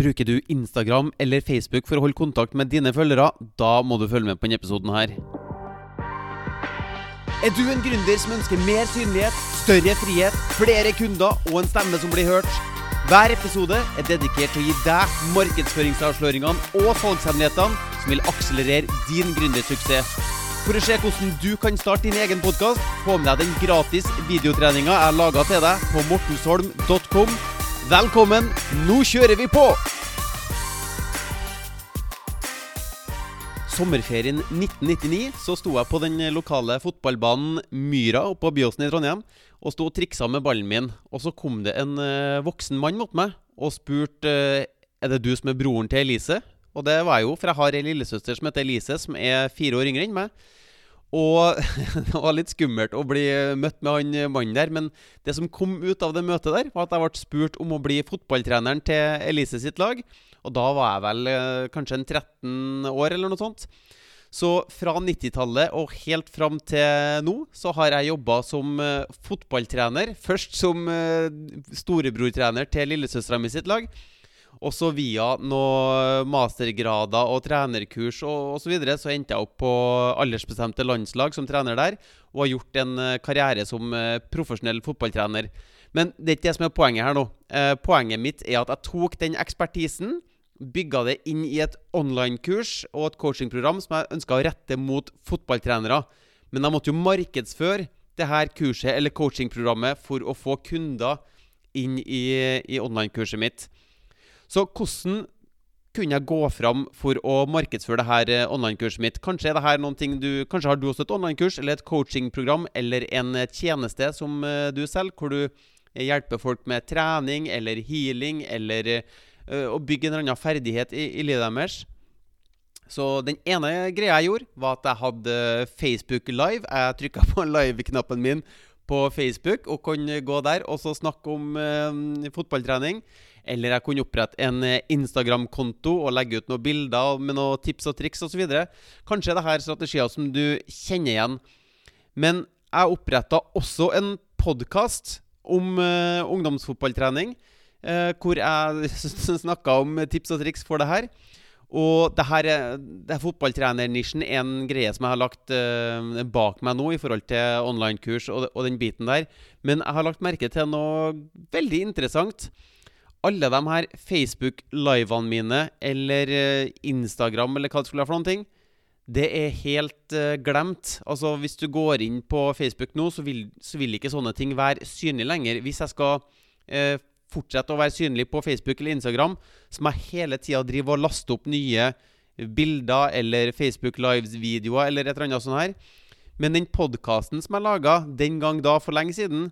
Bruker du Instagram eller Facebook for å holde kontakt med dine følgere? Da må du følge med på denne episoden her. Er du en gründer som ønsker mer synlighet, større frihet, flere kunder og en stemme som blir hørt? Hver episode er dedikert til å gi deg markedsføringsavsløringene og salgshemmelighetene som vil akselerere din gründersuksess. For å se hvordan du kan starte din egen podkast, få med deg den gratis videotreninga jeg laga til deg på mortensholm.com. Velkommen, nå kjører vi på! Sommerferien 1999 så sto jeg på den lokale fotballbanen Myra oppe på Byåsen i Trondheim og sto og triksa med ballen min. Og så kom det en uh, voksen mann mot meg og spurte uh, er det du som er broren til Elise. Og det var jeg jo, for jeg har ei lillesøster som heter Elise, som er fire år yngre enn meg. Og det var litt skummelt å bli møtt med han mannen der. Men det som kom ut av det møtet der, var at jeg ble spurt om å bli fotballtreneren til Elise sitt lag. Og da var jeg vel eh, kanskje en 13 år, eller noe sånt. Så fra 90-tallet og helt fram til nå så har jeg jobba som uh, fotballtrener. Først som uh, storebrortrener til lillesøstera mi sitt lag. Og så via noen mastergrader og trenerkurs og osv. Så, videre, så endte jeg opp på aldersbestemte landslag som trener der. Og har gjort en karriere som profesjonell fotballtrener. Men det er ikke det som er poenget her nå. poenget mitt er at jeg tok den ekspertisen bygga det inn i et online-kurs og et coachingprogram som jeg ønska å rette mot fotballtrenere. Men jeg måtte jo markedsføre det her kurset eller coachingprogrammet for å få kunder inn i, i online-kurset mitt. Så hvordan kunne jeg gå fram for å markedsføre det her eh, online-kurset mitt? Kanskje er det her noen ting du, kanskje har du også et online-kurs eller et coachingprogram eller en tjeneste som eh, du selger, hvor du hjelper folk med trening eller healing eller å eh, bygge en eller annen ferdighet i, i livet deres. Så den ene greia jeg gjorde, var at jeg hadde Facebook Live. Jeg trykka på live-knappen min på Facebook og kunne gå der og så snakke om eh, fotballtrening. Eller jeg kunne opprette en eh, Instagram-konto og legge ut noen bilder med noen tips og triks osv. Kanskje det her strategier som du kjenner igjen. Men jeg oppretta også en podkast om uh, ungdomsfotballtrening Uh, hvor jeg snakka om tips og triks for det her. Og det her, det her fotballtrenernisjen er en greie som jeg har lagt uh, bak meg nå i forhold til online-kurs og, og, den biten der. Men jeg har lagt merke til noe veldig interessant. Alle de her Facebook-livene mine eller Instagram eller hva det skulle være for noen ting, det er helt uh, glemt. Altså Hvis du går inn på Facebook nå, så vil, så vil ikke sånne ting være synlig lenger. Hvis jeg skal uh, fortsette å være synlig på Facebook eller Instagram, så må jeg hele tida drive og laste opp nye bilder eller Facebook Lives-videoer eller et eller annet sånt her. Men den podkasten som jeg laga den gang da for lenge siden,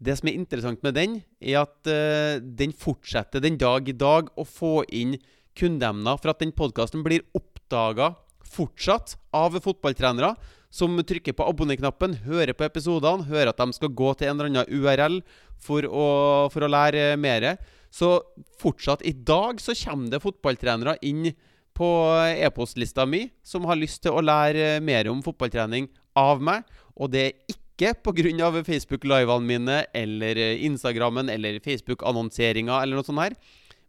det som er interessant med den, er at uh, den fortsetter den dag i dag å få inn kundeemner for at den podkasten blir oppdaga fortsatt av fotballtrenere som trykker på abonner-knappen, hører på episodene, hører at de skal gå til en eller annen URL for å, for å lære mer. Så fortsatt i dag så kommer det fotballtrenere inn på e-postlista mi som har lyst til å lære mer om fotballtrening av meg. Og det er ikke pga. Facebook livene mine eller Instagrammen eller Facebook-annonseringa eller noe sånt her.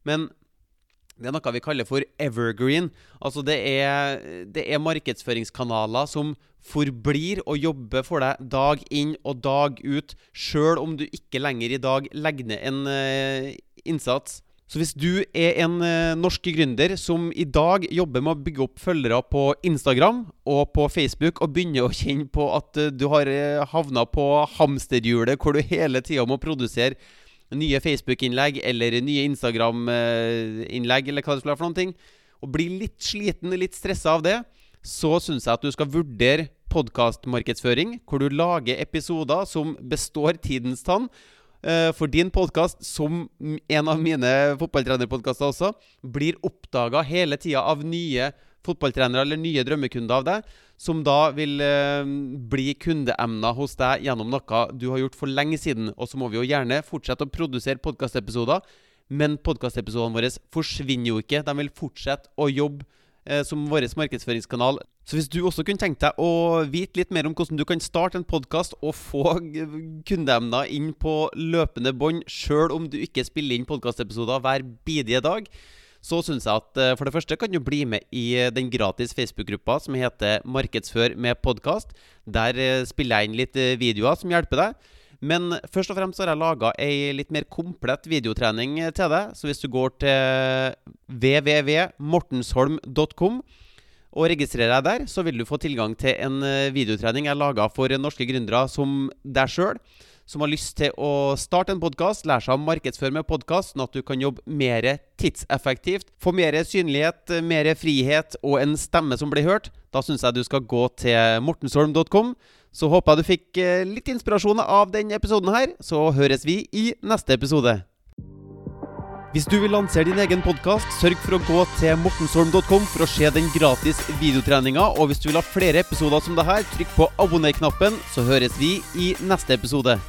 Men det er noe vi kaller for evergreen. Altså det er, det er, markedsføringskanaler som forblir å jobbe for deg dag inn og dag ut, sjøl om du ikke lenger i dag legger ned en uh, innsats. Så hvis du er en uh, norsk gründer som i dag jobber med å bygge opp følgere på Instagram og på Facebook, og begynner å kjenne på at uh, du har havna på hamsterhjulet hvor du hele tida må produsere nye Facebook-innlegg eller nye Instagram-innlegg, eller hva det skulle være for noen ting, og blir litt sliten, litt stressa av det, så syns jeg at du skal vurdere podkastmarkedsføring, hvor du lager episoder som består tidens tann. Eh, for din podkast, som en av mine fotballtrenerpodkaster også, blir oppdaga hele tida av nye fotballtrenere eller nye drømmekunder av deg, som da vil eh, bli kundeemner hos deg gjennom noe du har gjort for lenge siden. Og så må vi jo gjerne fortsette å produsere podkastepisoder, men podkastepisodene våre forsvinner jo ikke. De vil fortsette å jobbe eh, som vår markedsføringskanal. Så hvis du også kunne tenkt deg å vite litt mer om hvordan du kan starte en podkast og få kundeemner inn på løpende bånd, sjøl om du ikke spiller inn podkastepisoder hver bidige dag, så syns jeg at eh, for det første kan du bli med i eh, den gratis Facebook-gruppa som heter Markedsfør med podkast. Der eh, spiller jeg inn litt videoer som hjelper deg. Men først og fremst har jeg laga ei litt mer komplett videotrening til deg. Så hvis du går til www.mortensholm.com og registrerer deg der, så vil du få tilgang til en videotrening jeg laga for norske gründere som deg sjøl som har lyst til å starte en podkast, lære seg å markedsføre med podkast, sånn at du kan jobbe mer tidseffektivt, få mer synlighet, mer frihet og en stemme som blir hørt, da syns jeg du skal gå til mortensholm.com. Så håper jeg du fikk eh, litt inspirasjon av denne episoden her. Så høres vi i neste episode. Hvis du vil lansere din egen podkast, sørg for å gå til mortensholm.com for å se den gratis videotreninga. Og hvis du vil ha flere episoder som dette, trykk på abonner-knappen, så høres vi i neste episode.